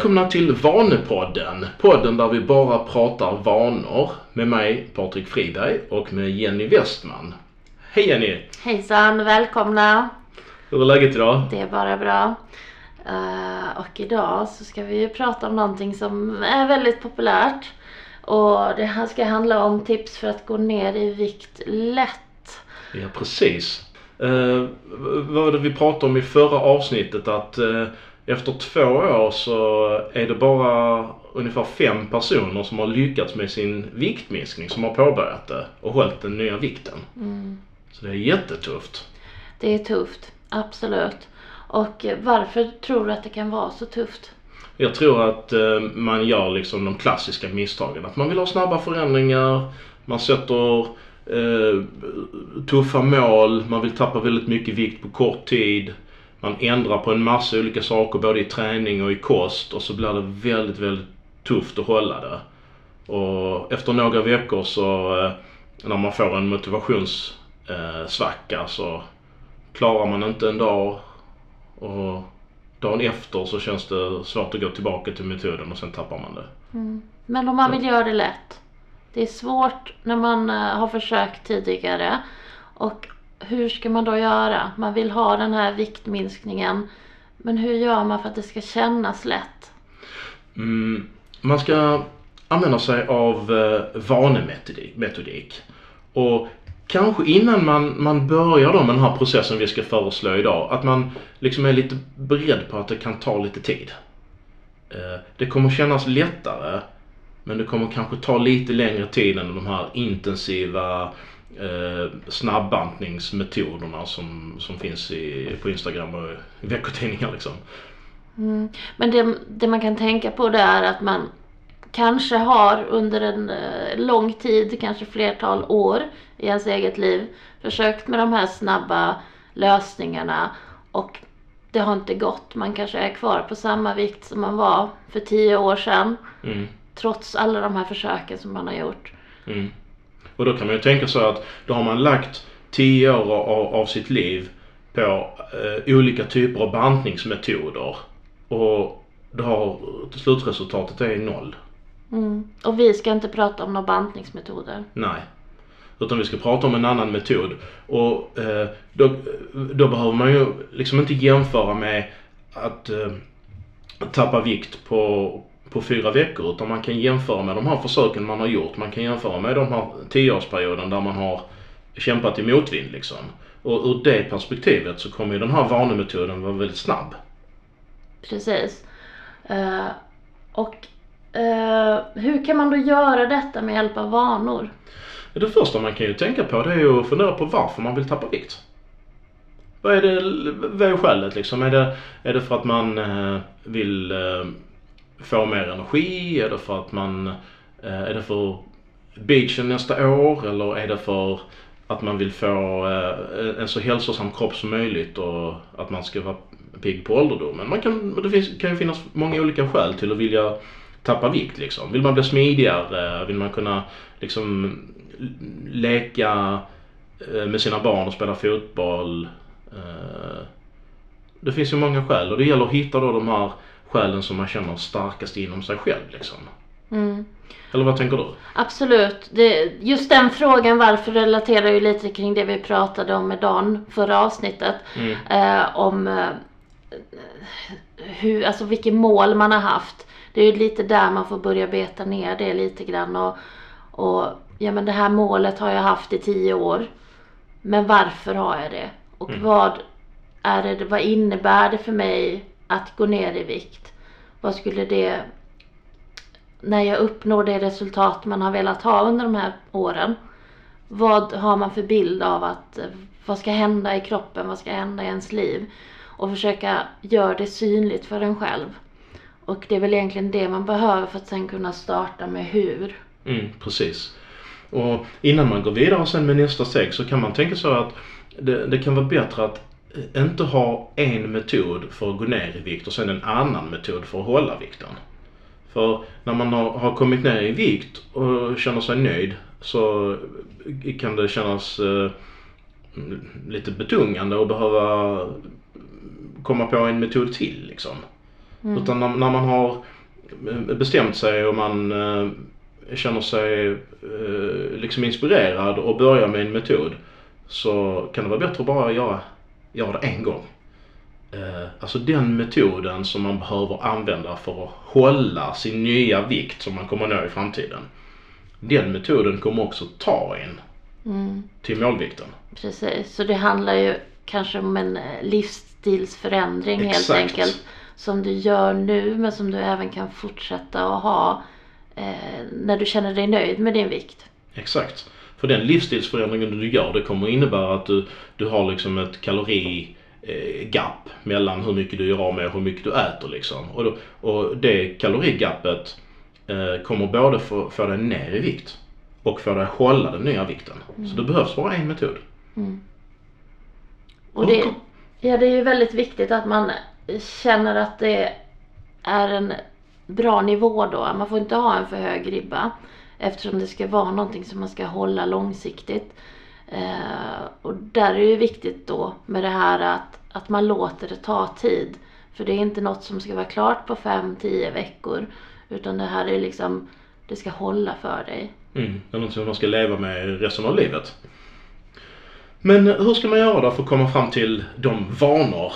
Välkomna till Vanepodden. Podden där vi bara pratar vanor. Med mig Patrik Friberg och med Jenny Westman. Hej Jenny! Hejsan, välkomna! Hur är läget idag? Det är bara bra. Uh, och idag så ska vi ju prata om någonting som är väldigt populärt. Och det här ska handla om tips för att gå ner i vikt lätt. Ja precis. Uh, vad var det vi pratade om i förra avsnittet? Att uh, efter två år så är det bara ungefär fem personer som har lyckats med sin viktminskning som har påbörjat det och hållit den nya vikten. Mm. Så det är jättetufft. Det är tufft, absolut. Och varför tror du att det kan vara så tufft? Jag tror att eh, man gör liksom de klassiska misstagen. Att man vill ha snabba förändringar, man sätter eh, tuffa mål, man vill tappa väldigt mycket vikt på kort tid. Man ändrar på en massa olika saker både i träning och i kost och så blir det väldigt, väldigt tufft att hålla det. Och efter några veckor så eh, när man får en motivationssvacka så klarar man inte en dag och dagen efter så känns det svårt att gå tillbaka till metoden och sen tappar man det. Mm. Men om man vill göra det lätt. Det är svårt när man eh, har försökt tidigare. Och hur ska man då göra? Man vill ha den här viktminskningen. Men hur gör man för att det ska kännas lätt? Mm, man ska använda sig av eh, vanemetodik. Och kanske innan man, man börjar då med den här processen vi ska föreslå idag, att man liksom är lite beredd på att det kan ta lite tid. Eh, det kommer kännas lättare, men det kommer kanske ta lite längre tid än de här intensiva eh, snabbbantningsmetoderna som, som finns i, på Instagram och i veckotidningar liksom. Mm. Men det, det man kan tänka på det är att man kanske har under en eh, lång tid, kanske flertal år i ens eget liv försökt med de här snabba lösningarna och det har inte gått. Man kanske är kvar på samma vikt som man var för tio år sedan. Mm. Trots alla de här försöken som man har gjort. Mm. Och då kan man ju tänka så att då har man lagt tio år av, av sitt liv på eh, olika typer av bantningsmetoder. Och då har slutresultatet är noll. Mm. Och vi ska inte prata om några bantningsmetoder. Nej. Utan vi ska prata om en annan metod. Och eh, då, då behöver man ju liksom inte jämföra med att eh, tappa vikt på, på fyra veckor. Utan man kan jämföra med de här försöken man har gjort. Man kan jämföra med de här tioårsperioden där man har kämpat i motvind liksom. Och ur det perspektivet så kommer ju den här vanemetoden vara väldigt snabb. Precis. Uh, och uh, hur kan man då göra detta med hjälp av vanor? Det första man kan ju tänka på det är ju att fundera på varför man vill tappa vikt. Vad är, det, vad är skälet liksom? Är det, är det för att man eh, vill får få mer energi? Är det för att man, eh, är det för beachen nästa år? Eller är det för att man vill få eh, en så hälsosam kropp som möjligt och att man ska vara pigg på ålderdomen? Man kan, det finns, kan ju finnas många olika skäl till att vilja tappa vikt liksom. Vill man bli smidigare? Vill man kunna liksom leka eh, med sina barn och spela fotboll? Det finns ju många skäl och det gäller att hitta då de här skälen som man känner starkast inom sig själv liksom. Mm. Eller vad tänker du? Absolut. Det, just den frågan varför relaterar ju lite kring det vi pratade om med Dan förra avsnittet. Mm. Eh, om eh, hur, alltså vilket mål man har haft. Det är ju lite där man får börja beta ner det lite grann och, och ja men det här målet har jag haft i tio år. Men varför har jag det? Och Mm. vad är det, vad innebär det för mig att gå ner i vikt? Vad skulle det, när jag uppnår det resultat man har velat ha under de här åren, vad har man för bild av att, eh, vad ska hända i kroppen, vad ska hända i ens liv? Och försöka göra det synligt för en själv. Och det är väl egentligen det man behöver för att sen kunna starta med hur. Mm, precis. Och innan man går vidare sen med nästa steg så kan man tänka så att det, det kan vara bättre att inte ha en metod för att gå ner i vikt och sen en annan metod för att hålla vikten. För när man har, har kommit ner i vikt och känner sig nöjd så kan det kännas eh, lite betungande att behöva komma på en metod till liksom. Mm. Utan när, när, man har bestämt sig och man eh, känner sig eh, liksom inspirerad och börjar med en metod så kan det vara bättre att bara göra, göra det en gång. Eh, alltså den metoden som man behöver använda för att hålla sin nya vikt som man kommer nå i framtiden. Den metoden kommer också ta en mm. till målvikten. Precis, så det handlar ju kanske om en eh, livsstilsförändring Exakt. helt enkelt. Som du gör nu men som du även kan fortsätta att ha eh, när du känner dig nöjd med din vikt. Exakt. För den livsstilsförändringen du gör det kommer innebära att du, du har liksom ett kalori eh, gap mellan hur mycket du gör av med och hur mycket du äter liksom. Och, då, och det kalorigapet eh, kommer både få, få dig ner i vikt och få dig att hålla den nya vikten. Mm. Så det behövs bara en metod. Mm. Och det, ja, det är ju väldigt viktigt att man känner att det är en bra nivå då. Man får inte ha en för hög ribba eftersom det ska vara någonting som man ska hålla långsiktigt. Eh, och där är det viktigt då med det här att, att man låter det ta tid. För det är inte något som ska vara klart på 5-10 veckor. Utan det här är liksom, det ska hålla för dig. Mm, det är något som man ska leva med resten av livet. Men hur ska man göra då för att komma fram till de vanor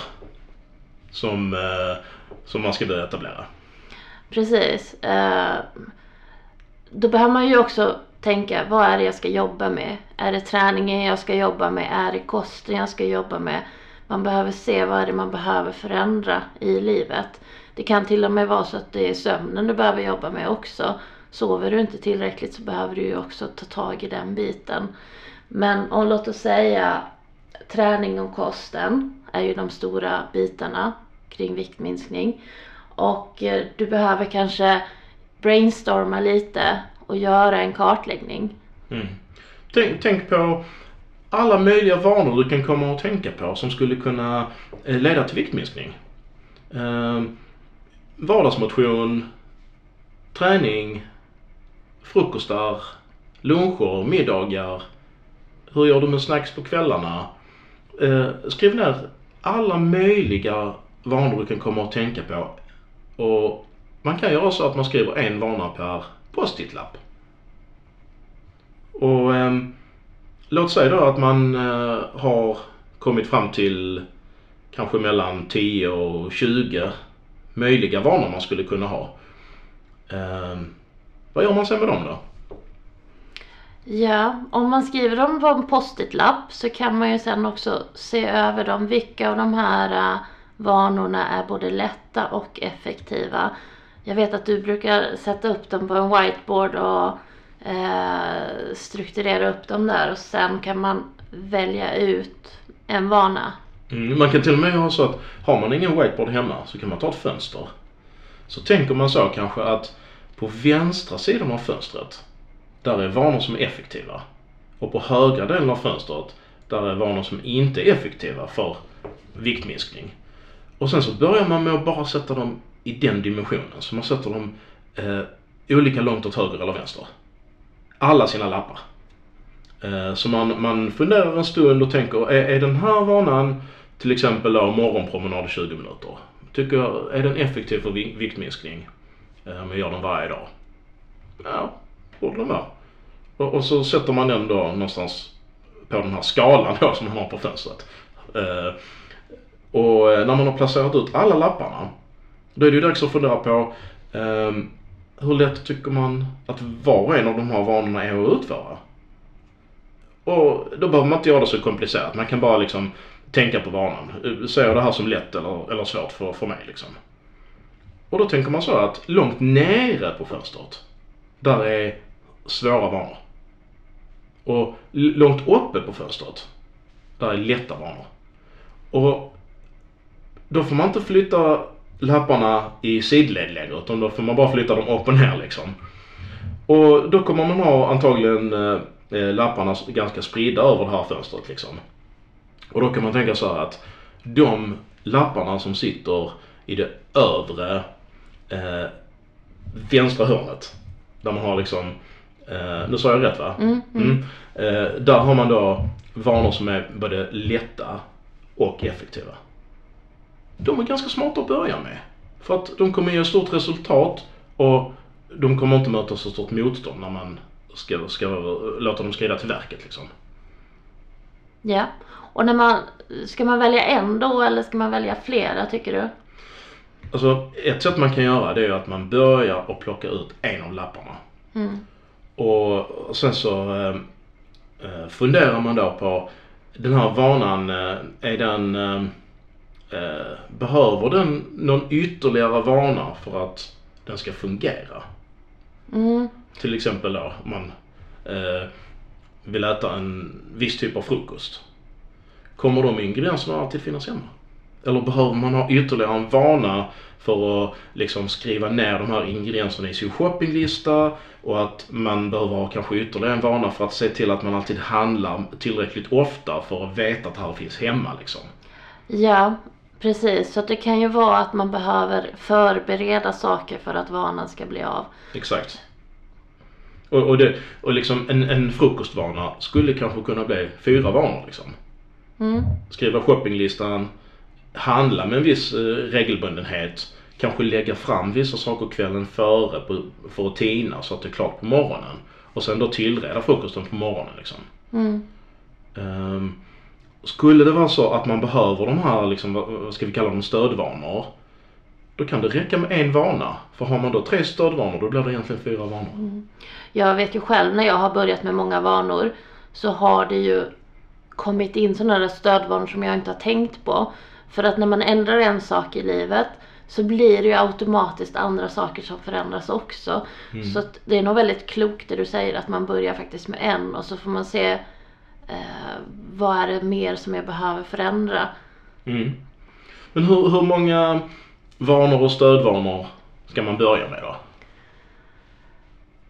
som, eh, som man ska börja etablera? Precis. Eh, då behöver man ju också tänka, vad är det jag ska jobba med? Är det träningen jag ska jobba med? Är det kosten jag ska jobba med? Man behöver se vad är det man behöver förändra i livet. Det kan till och med vara så att det är sömnen du behöver jobba med också. Sover du inte tillräckligt så behöver du ju också ta tag i den biten. Men om låt oss säga träning och kosten är ju de stora bitarna kring viktminskning. Och eh, du behöver kanske brainstorma lite och göra en kartläggning. Mm. Tänk, tänk, på alla möjliga vanor du kan komma att tänka på som skulle kunna eh, leda till viktminskning. Eh, vardagsmotion, träning, frukostar, luncher, middagar. Hur gör du med snacks på kvällarna? Eh, skriv ner alla möjliga vanor du kan komma att tänka på. Och man kan göra så att man skriver en vana per post-it-lapp. Och eh, låt säga då att man eh, har kommit fram till kanske mellan 10 och 20 möjliga vanor man skulle kunna ha. Eh, vad gör man sen med dem då? Ja, om man skriver dem på en post-it-lapp så kan man ju sen också se över dem. Vilka av de här eh, vanorna är både lätta och effektiva. Jag vet att du brukar sätta upp dem på en whiteboard och eh, strukturera upp dem där och sen kan man välja ut en vana. Mm, man kan till och med ha så att har man ingen whiteboard hemma så kan man ta ett fönster. Så tänker man så kanske att på vänstra sidan av fönstret där är vanor som är effektiva. Och på högra delen av fönstret, där är vanor som inte är effektiva för viktminskning. Och sen så börjar man med att bara sätta dem i den dimensionen. Så man sätter dem eh, olika långt åt höger eller vänster. Alla sina lappar. Eh, så man, man funderar en stund och tänker, är, är den här vanan till exempel då morgonpromenad 20 minuter. Tycker jag, är den effektiv för viktminskning? Eh, om jag gör den varje dag? Ja, borde den vara. Och, och, så sätter man den då någonstans på den här skalan då som man har på fönstret. Eh, och eh, när man har placerat ut alla lapparna, då är det ju dags att fundera på eh, hur lätt tycker man att var och en av de här vanorna är att utföra? Och då behöver man inte göra det så komplicerat. Man kan bara liksom tänka på vanan. Ser jag det här som lätt eller, eller svårt för, för mig liksom? Och då tänker man så att långt nere på fönstret, där är svåra vanor. Och långt uppe på fönstret, där är lätta vanor. Och då får man inte flytta lapparna i sidled längre utan då får man bara flytta dem upp och ner liksom. Och då kommer man ha antagligen eh, eh lapparna ganska spridda över det här fönstret liksom. Och då kan man tänka så här att de lapparna som sitter i det övre eh, vänstra hörnet. Där man har liksom Eh, nu sa jag rätt va? Mm, mm. Mm. Eh, där har man då vanor som är både lätta och effektiva. De är ganska smarta att börja med. För att de kommer ge stort resultat och de kommer inte möta så stort motstånd när man ska, ska låta dem skrida till verket liksom. Ja. Och när man, ska man välja en då eller ska man välja flera tycker du? Alltså ett sätt man kan göra det är att man börjar och plocka ut en av lapparna. Mm. Och sen så eh, eh, funderar man då på den här vanan, eh, är den eh, eh, behöver den någon ytterligare vana för att den ska fungera? Mm. Till exempel då om man eh, vill äta en viss typ av frukost. Kommer de ingredienserna alltid finnas hemma? Eller behöver man ha ytterligare en vana för att liksom skriva ner de här ingredienserna i sin shoppinglista och att man behöver ha kanske ytterligare en vana för att se till att man alltid handlar tillräckligt ofta för att veta att det här finns hemma liksom. Ja, precis. Så det kan ju vara att man behöver förbereda saker för att vanan ska bli av. Exakt. Och, och, det, och liksom en, en frukostvana skulle kanske kunna bli fyra vanor liksom. Mm. Skriva shoppinglistan, handla med en viss eh, regelbundenhet, kanske lägga fram vissa saker kvällen före på, för att tina så att det är klart på morgonen. Och sen då tillreda frukosten på morgonen liksom. Mm. Ehm, skulle det vara så att man behöver de här, liksom, vad ska vi kalla dem, stödvanor. Då kan det räcka med en vana. För har man då tre stödvanor då blir det egentligen fyra vanor. Jag vet ju själv när jag har börjat med många vanor så har det ju kommit in sådana där stödvanor som jag inte har tänkt på. För att när man ändrar en sak i livet så blir det ju automatiskt andra saker som förändras också. Mm. Så det är nog väldigt klokt det du säger att man börjar faktiskt med en och så får man se eh, vad är det mer som jag behöver förändra. Mm. Men hur, hur många vanor och stödvanor ska man börja med då?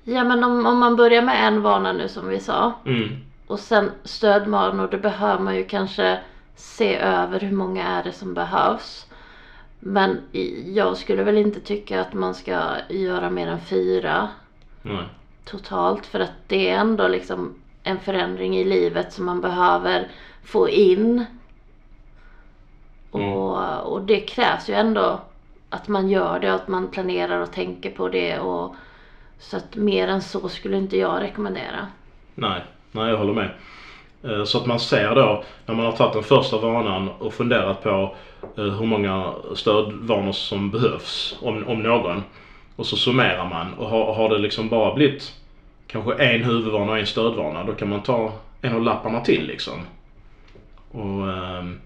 Ja men om, om man börjar med en vana nu som vi sa Mm. och sen stödvanor då behöver man ju kanske se över hur många är det som behövs. Men jag skulle väl inte tycka att man ska göra mer än fyra Nej. totalt för att det är ändå liksom en förändring i livet som man behöver få in. Mm. Och, och det krävs ju ändå att man gör det och att man planerar och tänker på det. Och, så att mer än så skulle inte jag rekommendera. Nej, nej jag håller med. Eh, Så att man ser då när man har tagit den första vanan och funderat på eh, hur många stödvanor som behövs, om, om någon. Och så summerar man och har, har det liksom bara blivit kanske en huvudvana och en stödvana då kan man ta en av lapparna till liksom. Och ehm,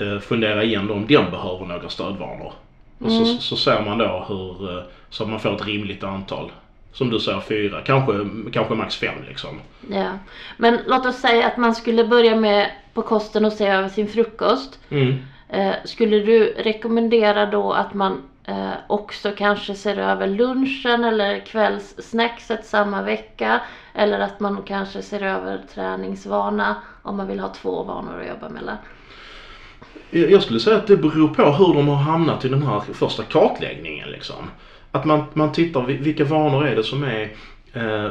eh, fundera igen då om den behöver några stödvanor. Och så, Mm. så ser man då hur, eh, så att man får ett rimligt antal. Som du säger fyra, kanske, kanske max fem liksom. Ja. Men låt oss säga att man skulle börja med på kosten och se över sin frukost. Mm. Eh, skulle du rekommendera då att man eh, också kanske ser över lunchen eller kvällssnackset samma vecka? Eller att man kanske ser över träningsvana om man vill ha två vanor att jobba mellan? Jag skulle säga att det beror på hur de har hamnat i den här första kartläggningen liksom. Att man, man tittar vi- vilka vanor är det som är eh,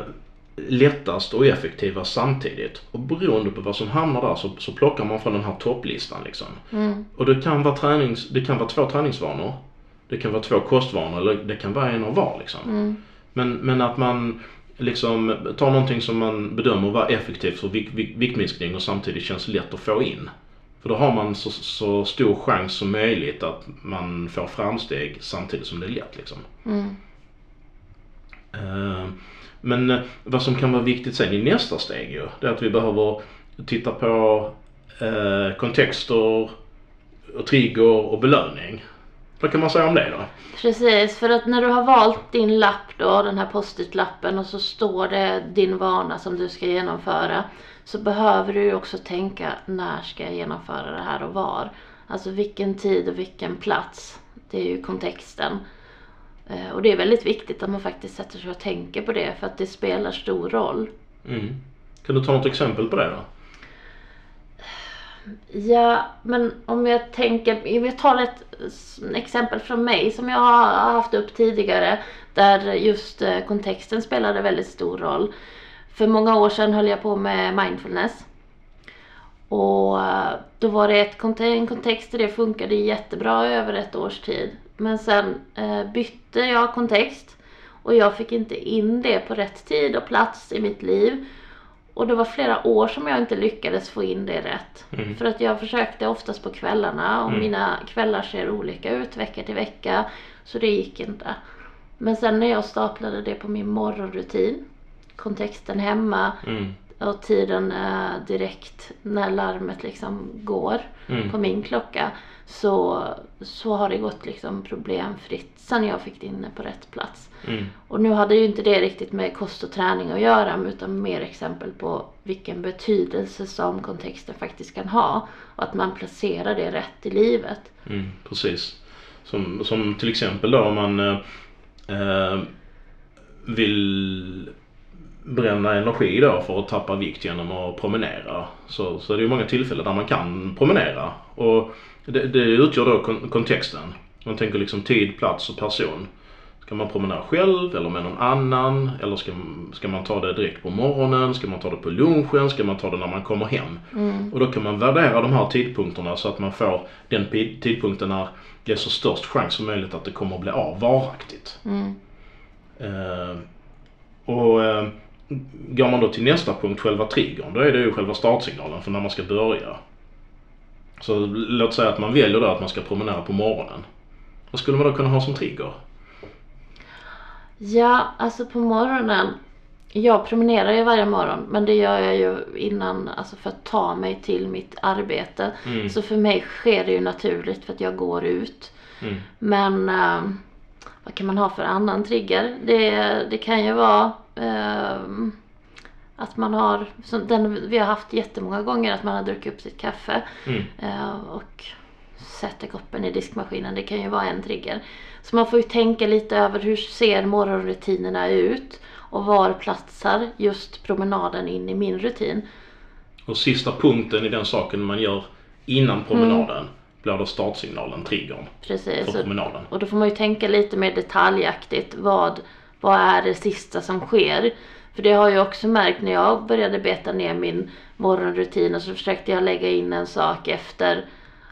lättast och effektivast samtidigt. Och beroende på vad som hamnar där så, så plockar man från den här topplistan liksom. Mm. Och det kan vara tränings, det kan vara två träningsvanor. Det kan vara två kostvanor eller det kan vara en av var liksom. Mm. Men, men att man liksom tar någonting som man bedömer vara effektivt för vik, vik, viktminskning och samtidigt känns lätt att få in. För då har man så, så stor chans som möjligt att man får framsteg samtidigt som det är lätt liksom. Mm. Eh, Men eh, vad som kan vara viktigt sen i nästa steg ju, det är att vi behöver titta på eh, kontexter, och trigger och belöning. Vad kan man säga om det då? Precis, för att när du har valt din lapp då, den här post-it-lappen och så står det din vana som du ska genomföra. Så behöver du ju också tänka när ska jag genomföra det här och var. Alltså vilken tid och vilken plats. Det är ju kontexten. Eh, Och det är väldigt viktigt att man faktiskt sätter sig och tänker på det för att det spelar stor roll. Mm. Kan du ta något exempel på det då? Ja, men om jag tänker, jag tar ett exempel från mig som jag har haft upp tidigare där just eh, kontexten spelade väldigt stor roll. För många år sedan höll jag på med mindfulness. Och eh, då var det ett, en kontext där det funkade jättebra över ett års tid. Men sen eh, bytte jag kontext och jag fick inte in det på rätt tid och plats i mitt liv. Och det var flera år som jag inte lyckades få in det rätt. Mm. För att jag försökte oftast på kvällarna och Mm. mina kvällar ser olika ut vecka till vecka. Så det gick inte. Men sen när jag staplade det på min morgonrutin, kontexten hemma Mm. Och tiden eh, direkt när larmet liksom går Mm. på min klocka så, så har det gått liksom problemfritt sen jag fick det inne på rätt plats. Mm. Och nu hade ju inte det riktigt med kost och träning att göra utan mer exempel på vilken betydelse som kontexten faktiskt kan ha och att man placerar det rätt i livet. Mm, precis. Som, som till exempel då om man eh, eh, vill bränna energi då för att tappa vikt genom att promenera. Så, så det är ju många tillfällen där man kan promenera. Och det, det utgör då kon- kontexten. Man tänker liksom tid, plats och person. Ska man promenera själv eller med någon annan? Eller ska, ska man ta det direkt på morgonen? Ska man ta det på lunchen? Ska man ta det när man kommer hem? Mm. Och då kan man värdera de här tidpunkterna så att man får den tidpunkten när det är så störst chans som möjligt att det kommer att bli av varaktigt. Mm. Eh, och eh, går man då till nästa punkt, själva triggern, då är det ju själva startsignalen för när man ska börja. Så låt säga att man väljer då att man ska promenera på morgonen. Vad skulle man då kunna ha som trigger? Ja, alltså på morgonen. Jag promenerar ju varje morgon men det gör jag ju innan, alltså för att ta mig till mitt arbete. Mm. Så för mig sker det ju naturligt för att jag går ut. Mm. Men eh, vad kan man ha för annan trigger? Det, det kan ju vara att man har, som den vi har haft jättemånga gånger, att man har druckit upp sitt kaffe Mm. eh, och sätter koppen i diskmaskinen. Det kan ju vara en trigger. Så man får ju tänka lite över hur ser morgonrutinerna ut och var platsar just promenaden in i min rutin. Och sista punkten i den saken man gör innan promenaden blir då startsignalen, triggern Precis. för promenaden. och då får man ju tänka lite mer detaljaktigt. Vad, vad är det sista som sker? För det har jag också märkt när jag började beta ner min morgonrutin och så försökte jag lägga in en sak efter.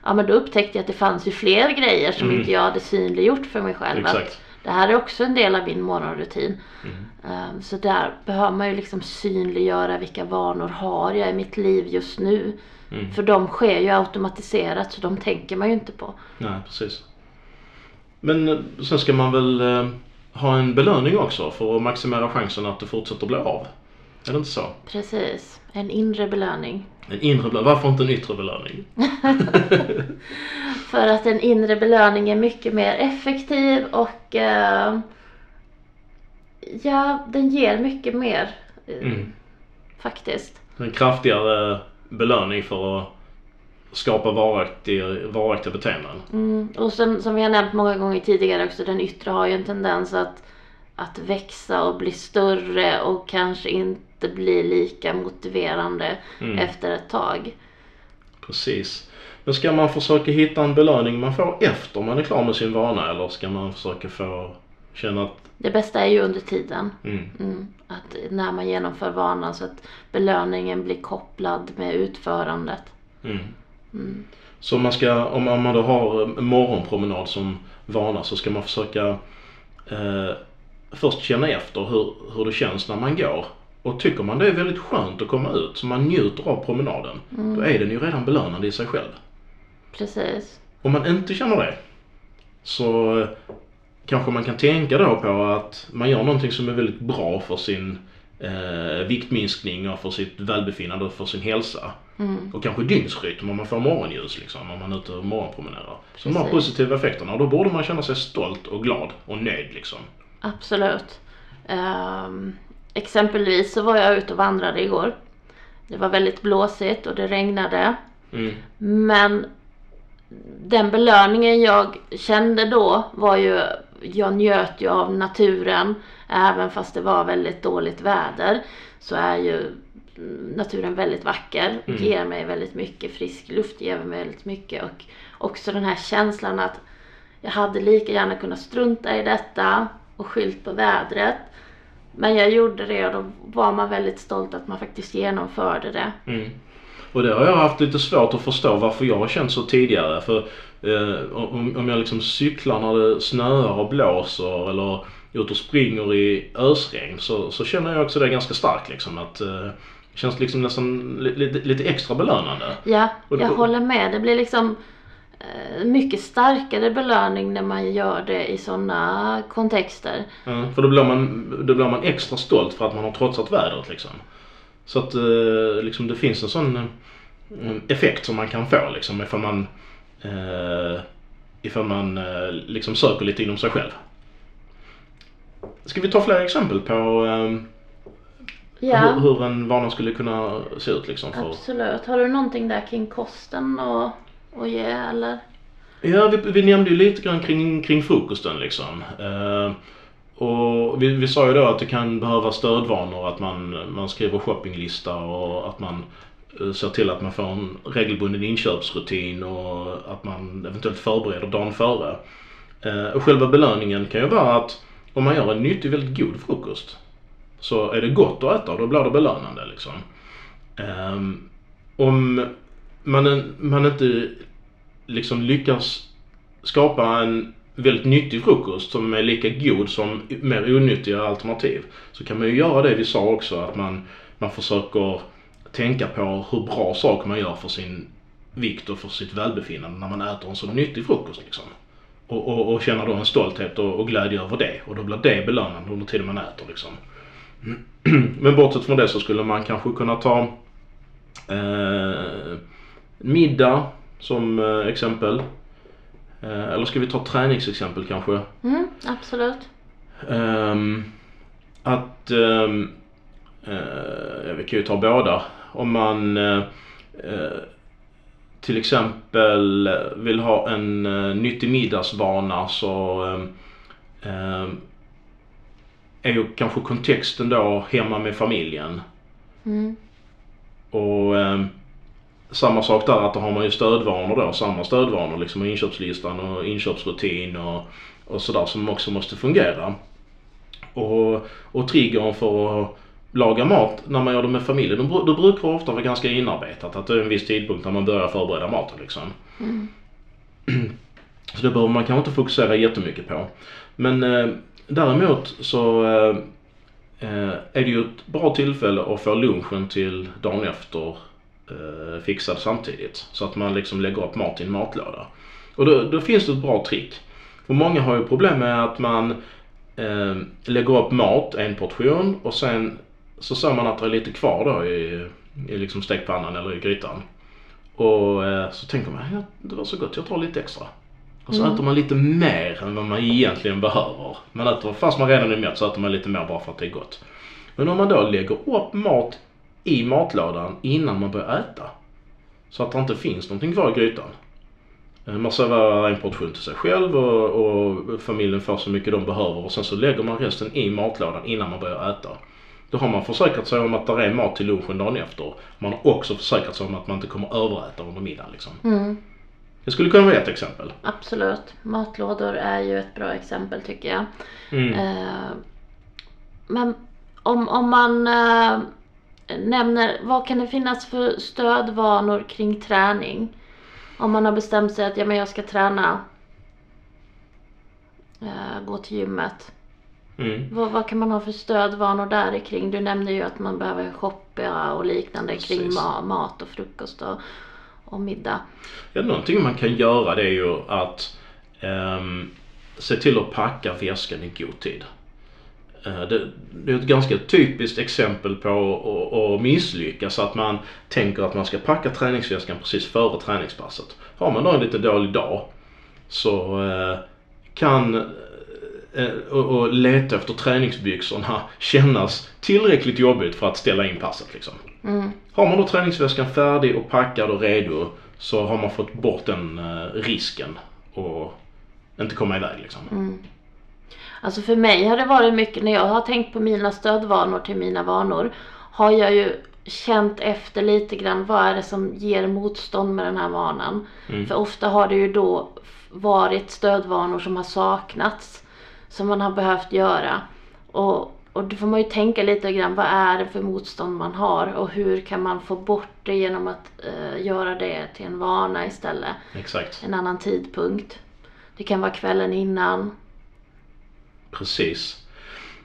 Ja men då upptäckte jag att det fanns ju fler grejer som Mm. inte jag hade synliggjort för mig själv. Att Exakt. Det här är också en del av min morgonrutin. Mm. Ehm, Så där behöver man ju liksom synliggöra vilka vanor har jag i mitt liv just nu. Mm. För de sker ju automatiserat så de tänker man ju inte på. Nej, precis. Men eh, sen ska man väl eh, ha en belöning också för att maximera chansen att det fortsätter bli av. Är det inte så? Precis, en inre belöning. En inre belöning. Varför inte en yttre belöning? För att en inre belöning är mycket mer effektiv och eh, ja, den ger mycket mer eh, Mm. faktiskt. En kraftigare belöning för att skapa varaktiga, varaktiga beteenden. Mm. Och sen, som vi har nämnt många gånger tidigare också, den yttre har ju en tendens att, att växa och bli större och kanske inte bli lika motiverande Mm. efter ett tag. Precis. Men ska man försöka hitta en belöning man får efter man är klar med sin vana eller ska man försöka få känna att Det bästa är ju under tiden. mm, Mm. Att när man genomför vanan så att belöningen blir kopplad med utförandet. mm. Mm. Så om man, ska, om man då har en morgonpromenad som vana så ska man försöka eh, först känna efter hur, hur det känns när man går. Och tycker man det är väldigt skönt att komma ut så man njuter av promenaden. Då är den ju redan belönande i sig själv. Precis. Om man inte känner det så eh, kanske man kan tänka då på att man gör någonting som är väldigt bra för sin eh, viktminskning och för sitt välbefinnande och för sin hälsa. Mm. Och kanske dygnsrytm om man får morgonljus liksom, om man är ute och morgonpromenerar. Så de Precis. positiva effekterna och då borde man känna sig stolt och glad och nöjd liksom. Absolut. Ehm, exempelvis så var jag ute och vandrade igår. Det var väldigt blåsigt och det regnade. Mm. Men den belöningen jag kände då var ju, jag njöt ju av naturen. Även fast det var väldigt dåligt väder så är ju naturen väldigt vacker. Mm. Ger mig väldigt mycket, frisk luft ger mig väldigt mycket. Och också den här känslan att jag hade lika gärna kunnat strunta i detta och skylt på vädret. Men jag gjorde det och då var man väldigt stolt att man faktiskt genomförde det. Mm. Och det har jag haft lite svårt att förstå varför jag har känt så tidigare. För eh, om, om jag liksom cyklar när det snöar och blåser eller ute och springer i ösregn så, så känner jag också det ganska starkt liksom att eh, känns liksom nästan li, lite, lite extra belönande. Ja, jag och- håller med. Det blir liksom eh, mycket starkare belöning när man gör det i sådana kontexter. Ja, för då blir, man, då blir man extra stolt för att man har trotsat vädret liksom. Så att eh, liksom det finns en sån effekt som man kan få liksom ifall man, eh, ifall man eh, liksom söker lite inom sig själv. Ska vi ta fler exempel på eh, Ja, hur, hur en vana skulle kunna se ut liksom? För... absolut. Har du någonting där kring kosten att, att ge eller? Ja, vi, vi nämnde ju lite grann kring, kring frukosten liksom. Eh, och vi, vi sa ju då att det kan behöva stödvanor, att man, man skriver shoppinglista och att man Eh, ser till att man får en regelbunden inköpsrutin och att man eventuellt förbereder dagen före. Eh, och själva belöningen kan ju vara att om man gör en nyttig, väldigt god frukost så är det gott att äta och då blir det belönande liksom. Ehm, om man, man inte liksom lyckas skapa en väldigt nyttig frukost som är lika god som mer onyttiga alternativ. Så kan man ju göra det vi sa också att man, man försöker tänka på hur bra saker man gör för sin vikt och för sitt välbefinnande när man äter en så nyttig frukost liksom. Och, och, och känner då en stolthet och, och glädje över det och då blir det belönande under tiden man äter liksom. Men bortsett från det så skulle man kanske kunna ta eh, middag som eh, exempel. Eh, eller ska vi ta träningsexempel kanske? Mm, absolut. Ehm, att, um, uh, vi kan ju ta båda. Om man eh, eh, till exempel vill ha en nyttig middagsvana så är ju kanske kontexten då hemma med familjen. Mm. Och eh, samma sak där att då har man ju stödvanor då, samma stödvanor liksom och inköpslistan och inköpsrutin och, och sådär som också måste fungera. Och, och triggern för att laga mat när man gör det med familjen, då, bru- då brukar det ofta vara ganska inarbetat att det är en viss tidpunkt när man börjar förbereda maten liksom. Mm. Så det behöver man kanske inte fokusera jättemycket på. Men eh, däremot så eh, eh, är det ju ett bra tillfälle att få lunchen till dagen efter eh, fixad samtidigt. Så att man liksom lägger upp mat i en matlåda. Och då, då finns det ett bra trick. För många har ju problem med att man eh, lägger upp mat, en portion och sen så ser man att det är lite kvar då i, i liksom stekpannan eller i grytan. Och eh, så tänker man, ja, det var så gott, jag tar lite extra. Och så Mm. äter man lite mer än vad man egentligen behöver. Man äter, fast man redan är mätt så äter man lite mer bara för att det är gott. Men om man då lägger upp mat i matlådan innan man börjar äta. Så att det inte finns någonting kvar i grytan. Eh, Man serverar en portion till sig själv och, och familjen får så mycket de behöver och sen så lägger man resten i matlådan innan man börjar äta. Då har man försäkrat sig om att det är mat till lunchen dagen efter. Man har också försäkrat sig om att man inte kommer överäta under middagen liksom. Mm, Det skulle kunna vara ett exempel. absolut. Matlådor är ju ett bra exempel tycker jag. Mm. Eh, men om, om man eh, nämner, vad kan det finnas för stödvanor kring träning? Om man har bestämt sig att ja, men jag ska träna, eh, gå till gymmet. Mm. Vad, vad kan man ha för stödvanor där kring? Du nämnde ju att man behöver shoppa och liknande kring Precis. ma- mat och frukost och, och middag. Ja, någonting man kan göra det är ju att ehm, se till att packa väskan i god tid. Eh, Det, det är ett ganska typiskt exempel på att- misslyckas. Att man tänker att man ska packa träningsväskan precis före träningspasset. Har man då en lite dålig dag så eh, kan och, och leta efter träningsbyxorna kännas tillräckligt jobbigt för att ställa in passet liksom. Mm, Har man då träningsväskan färdig och packad och redo så har man fått bort den eh, risken och inte komma iväg liksom. mm. Alltså för mig har det varit mycket, när jag har tänkt på mina stödvanor till mina vanor, har jag ju känt efter lite grann vad är det som ger motstånd med den här vanan. Mm. För ofta har det ju då varit stödvanor som har saknats. Som man har behövt göra. Och, och då får man ju tänka lite grann vad är det för motstånd man har och hur kan man få bort det genom att eh, göra det till en vana istället. Exakt. En annan tidpunkt. Det kan vara kvällen innan. Precis.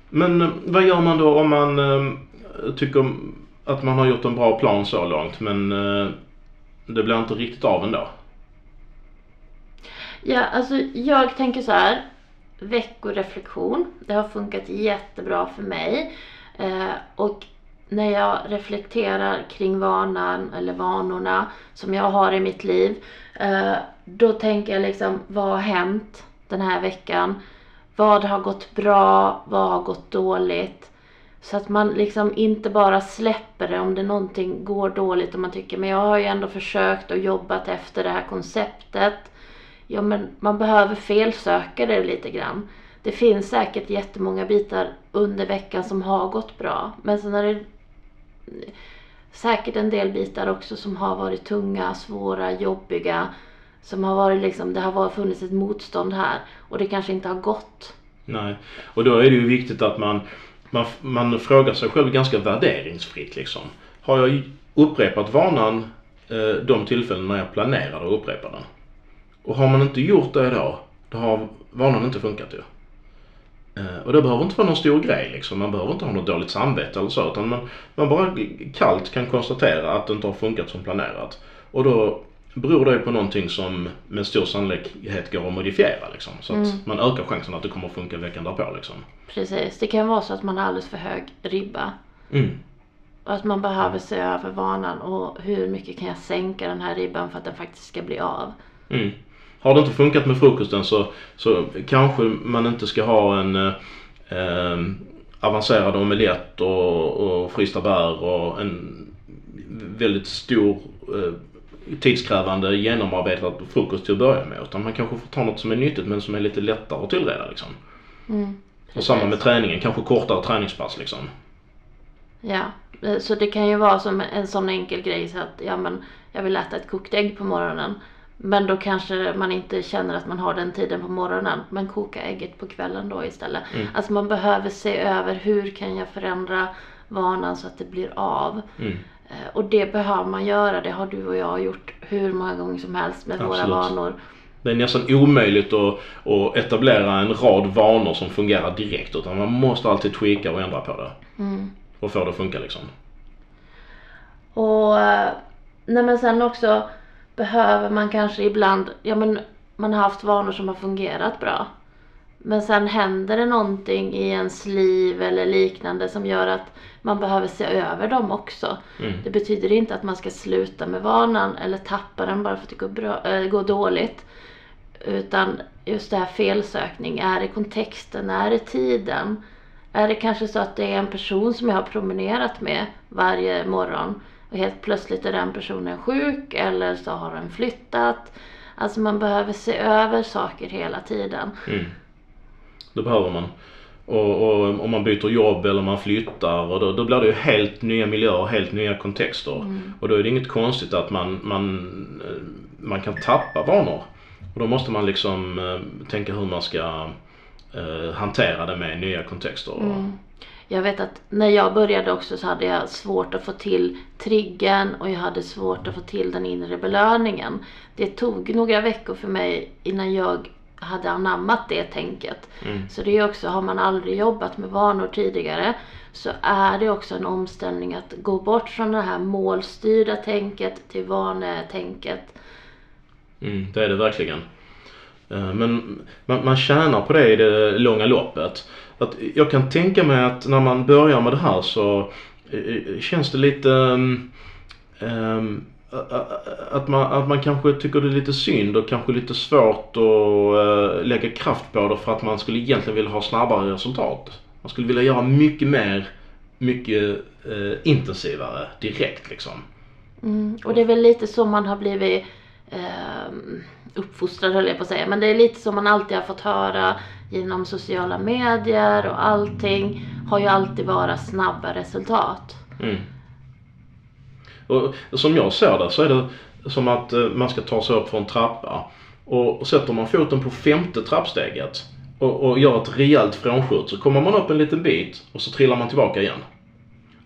Men eh, vad gör man då om man eh, tycker att man har gjort en bra plan så långt men eh, det blir inte riktigt av ändå? Ja, alltså jag tänker så här. Veckoreflektion. Det har funkat jättebra för mig. Eh, och när jag reflekterar kring vanan eller vanorna som jag har i mitt liv. Eh, då tänker jag liksom, vad har hänt den här veckan? Vad har gått bra? Vad har gått dåligt? Så att man liksom inte bara släpper det om det någonting går dåligt och man tycker men jag har ju ändå försökt och jobbat efter det här konceptet. Ja men man behöver felsöka det lite grann. Det finns säkert jättemånga bitar under veckan som har gått bra. Men sen är det säkert en del bitar också som har varit tunga, svåra, jobbiga. Som har varit liksom, det har funnits ett motstånd här och det kanske inte har gått. Nej, och då är det ju viktigt att man, man, man frågar sig själv ganska värderingsfritt liksom. Har jag upprepat vanan eh, de tillfällen när jag planerar att upprepa den? Och har man inte gjort det då, då har vanan inte funkat ju. Eh, och det behöver inte vara någon stor grej liksom. Man behöver inte ha något dåligt samvete eller så. Utan man, man bara kallt kan konstatera att det inte har funkat som planerat. Och då beror det på någonting som med stor sannolikhet går att modifiera liksom. Så att Mm. man ökar chansen att det kommer att funka veckan därpå liksom. Precis, det kan vara så att man har alldeles för hög ribba. Mm. Och att man behöver se över vanan och hur mycket kan jag sänka den här ribban för att den faktiskt ska bli av. Mm. Har det inte funkat med frukosten så, så kanske man inte ska ha en eh, eh, avancerad omelett och, och frysta bär och en väldigt stor eh, tidskrävande genomarbetad frukost till att börja med. Utan man kanske får ta något som är nyttigt men som är lite lättare att tillreda liksom. Mm, Och samma med träningen, kanske kortare träningspass liksom. Ja, eh, så det kan ju vara som en sån enkel grej så att ja men jag vill äta ett kokt ägg på morgonen. Men då kanske man inte känner att man har den tiden på morgonen. Men koka ägget på kvällen då istället. Mm. Alltså man behöver se över hur kan jag förändra vanan så att det blir av. Mm. Eh, Och det behöver man göra. Det har du och jag gjort hur många gånger som helst med våra Absolut. vanor. Det är nästan omöjligt att, att etablera en rad vanor som fungerar direkt utan man måste alltid tweaka och ändra på det. Mm. Och få det att funka liksom. Och eh, nej men sen också behöver man kanske ibland, ja men man har haft vanor som har fungerat bra. Men sen händer det någonting i ens liv eller liknande som gör att man behöver se över dem också. Mm. Det betyder inte att man ska sluta med vanan eller tappa den bara för att det går, bra, äh, går dåligt. Utan just det här felsökning, är det kontexten, är det tiden? Är det kanske så att det är en person som jag har promenerat med varje morgon och helt plötsligt är den personen sjuk eller så har den flyttat. Alltså man behöver se över saker hela tiden. Mm. Det behöver man. Och, om man byter jobb eller man flyttar och då, då blir det ju helt nya miljöer, helt nya kontexter. Och då är det inget konstigt att man, man, eh, man kan tappa vanor. Och då måste man liksom eh, tänka hur man ska eh, hantera det med nya kontexter. Mm. Jag vet att när jag började också så hade jag svårt att få till triggen och jag hade svårt att få till den inre belöningen. Det tog några veckor för mig innan jag hade anammat det tänket. Mm. Så det är också, har man aldrig jobbat med vanor tidigare så är det också en omställning att gå bort från det här målstyrda tänket till vanetänket. Mm, det är det verkligen. Eh, Men man, man tjänar på det i det långa loppet. Att jag kan tänka mig att när man börjar med det här så eh, eh, känns det lite um, um, att man, att man kanske tycker det är lite synd och kanske lite svårt att eh, lägga kraft på det för att man skulle egentligen vilja ha snabbare resultat. Man skulle vilja göra mycket mer, mycket eh, intensivare direkt liksom. Mm. Och det är väl lite så man har blivit eh, uppfostrad höll jag på att säga. Men det är lite som man alltid har fått höra genom sociala medier och allting har ju alltid varit snabba resultat. Mm. Och som jag ser det så är det som att eh, man ska ta sig upp för en trappa. Och, och sätter man foten på femte trappsteget och, och gör ett rejält frånskjut så kommer man upp en liten bit och så trillar man tillbaka igen.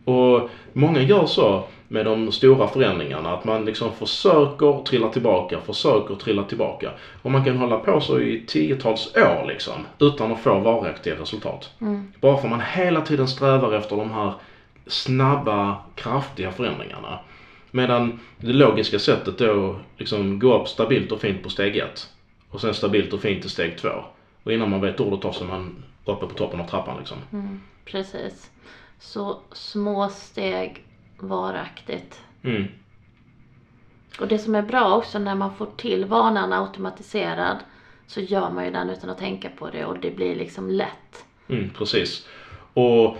Och många gör så med de stora förändringarna att man liksom försöker trilla tillbaka, försöker trilla tillbaka. Och man kan hålla på så i tiotals år liksom utan att få varaktiga resultat. Mm. Bara för man hela tiden strävar efter de här snabba, kraftiga förändringarna. Medan det logiska sättet då liksom gå upp stabilt och fint på steg ett och sen stabilt och fint till steg två. Och innan man vet ordet av är man uppe på toppen av trappan liksom. Mm. Precis. Så små steg varaktigt. Mm. Och det som är bra också när man får till vanan automatiserad så gör man ju den utan att tänka på det och det blir liksom lätt. Mm, precis. Och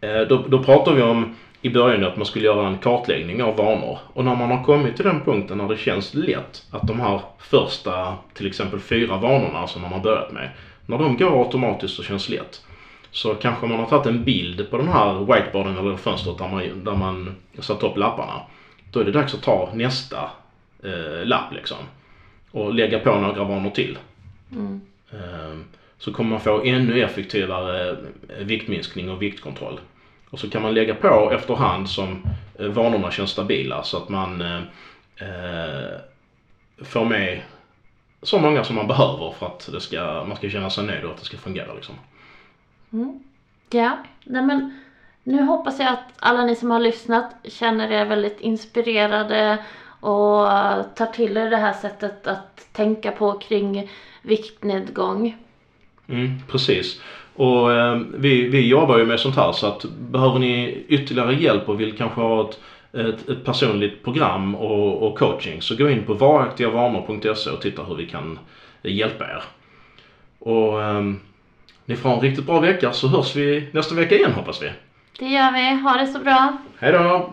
eh, då, då pratar vi om i början att man skulle göra en kartläggning av vanor. Och när man har kommit till den punkten när det känns lätt att de här första, till exempel fyra vanorna som man har börjat med, när de går automatiskt och känns lätt. Så kanske man har tagit en bild på den här whiteboarden eller fönstret där man, där man satt upp lapparna. Då är det dags att ta nästa eh, lapp liksom. Och lägga på några vanor till. Mm. Eh, så kommer man få ännu effektivare eh, viktminskning och viktkontroll. Och så kan man lägga på efterhand som eh, vanorna känns stabila så att man eh, eh, får med så många som man behöver för att det ska, man ska känna sig nöjd och att det ska fungera liksom. Mm. Ja, nej men nu hoppas jag att alla ni som har lyssnat känner er väldigt inspirerade och tar till er det här sättet att tänka på kring viktnedgång. Mm, precis. Och eh, vi, vi jobbar ju med sånt här så att behöver ni ytterligare hjälp och vill kanske ha ett, ett, ett personligt program och, och coaching så gå in på varaktigavanor.se och titta hur vi kan hjälpa er. Och eh, ni får ha en riktigt bra vecka så hörs vi nästa vecka igen hoppas vi. Det gör vi. Ha det så bra. Hej då!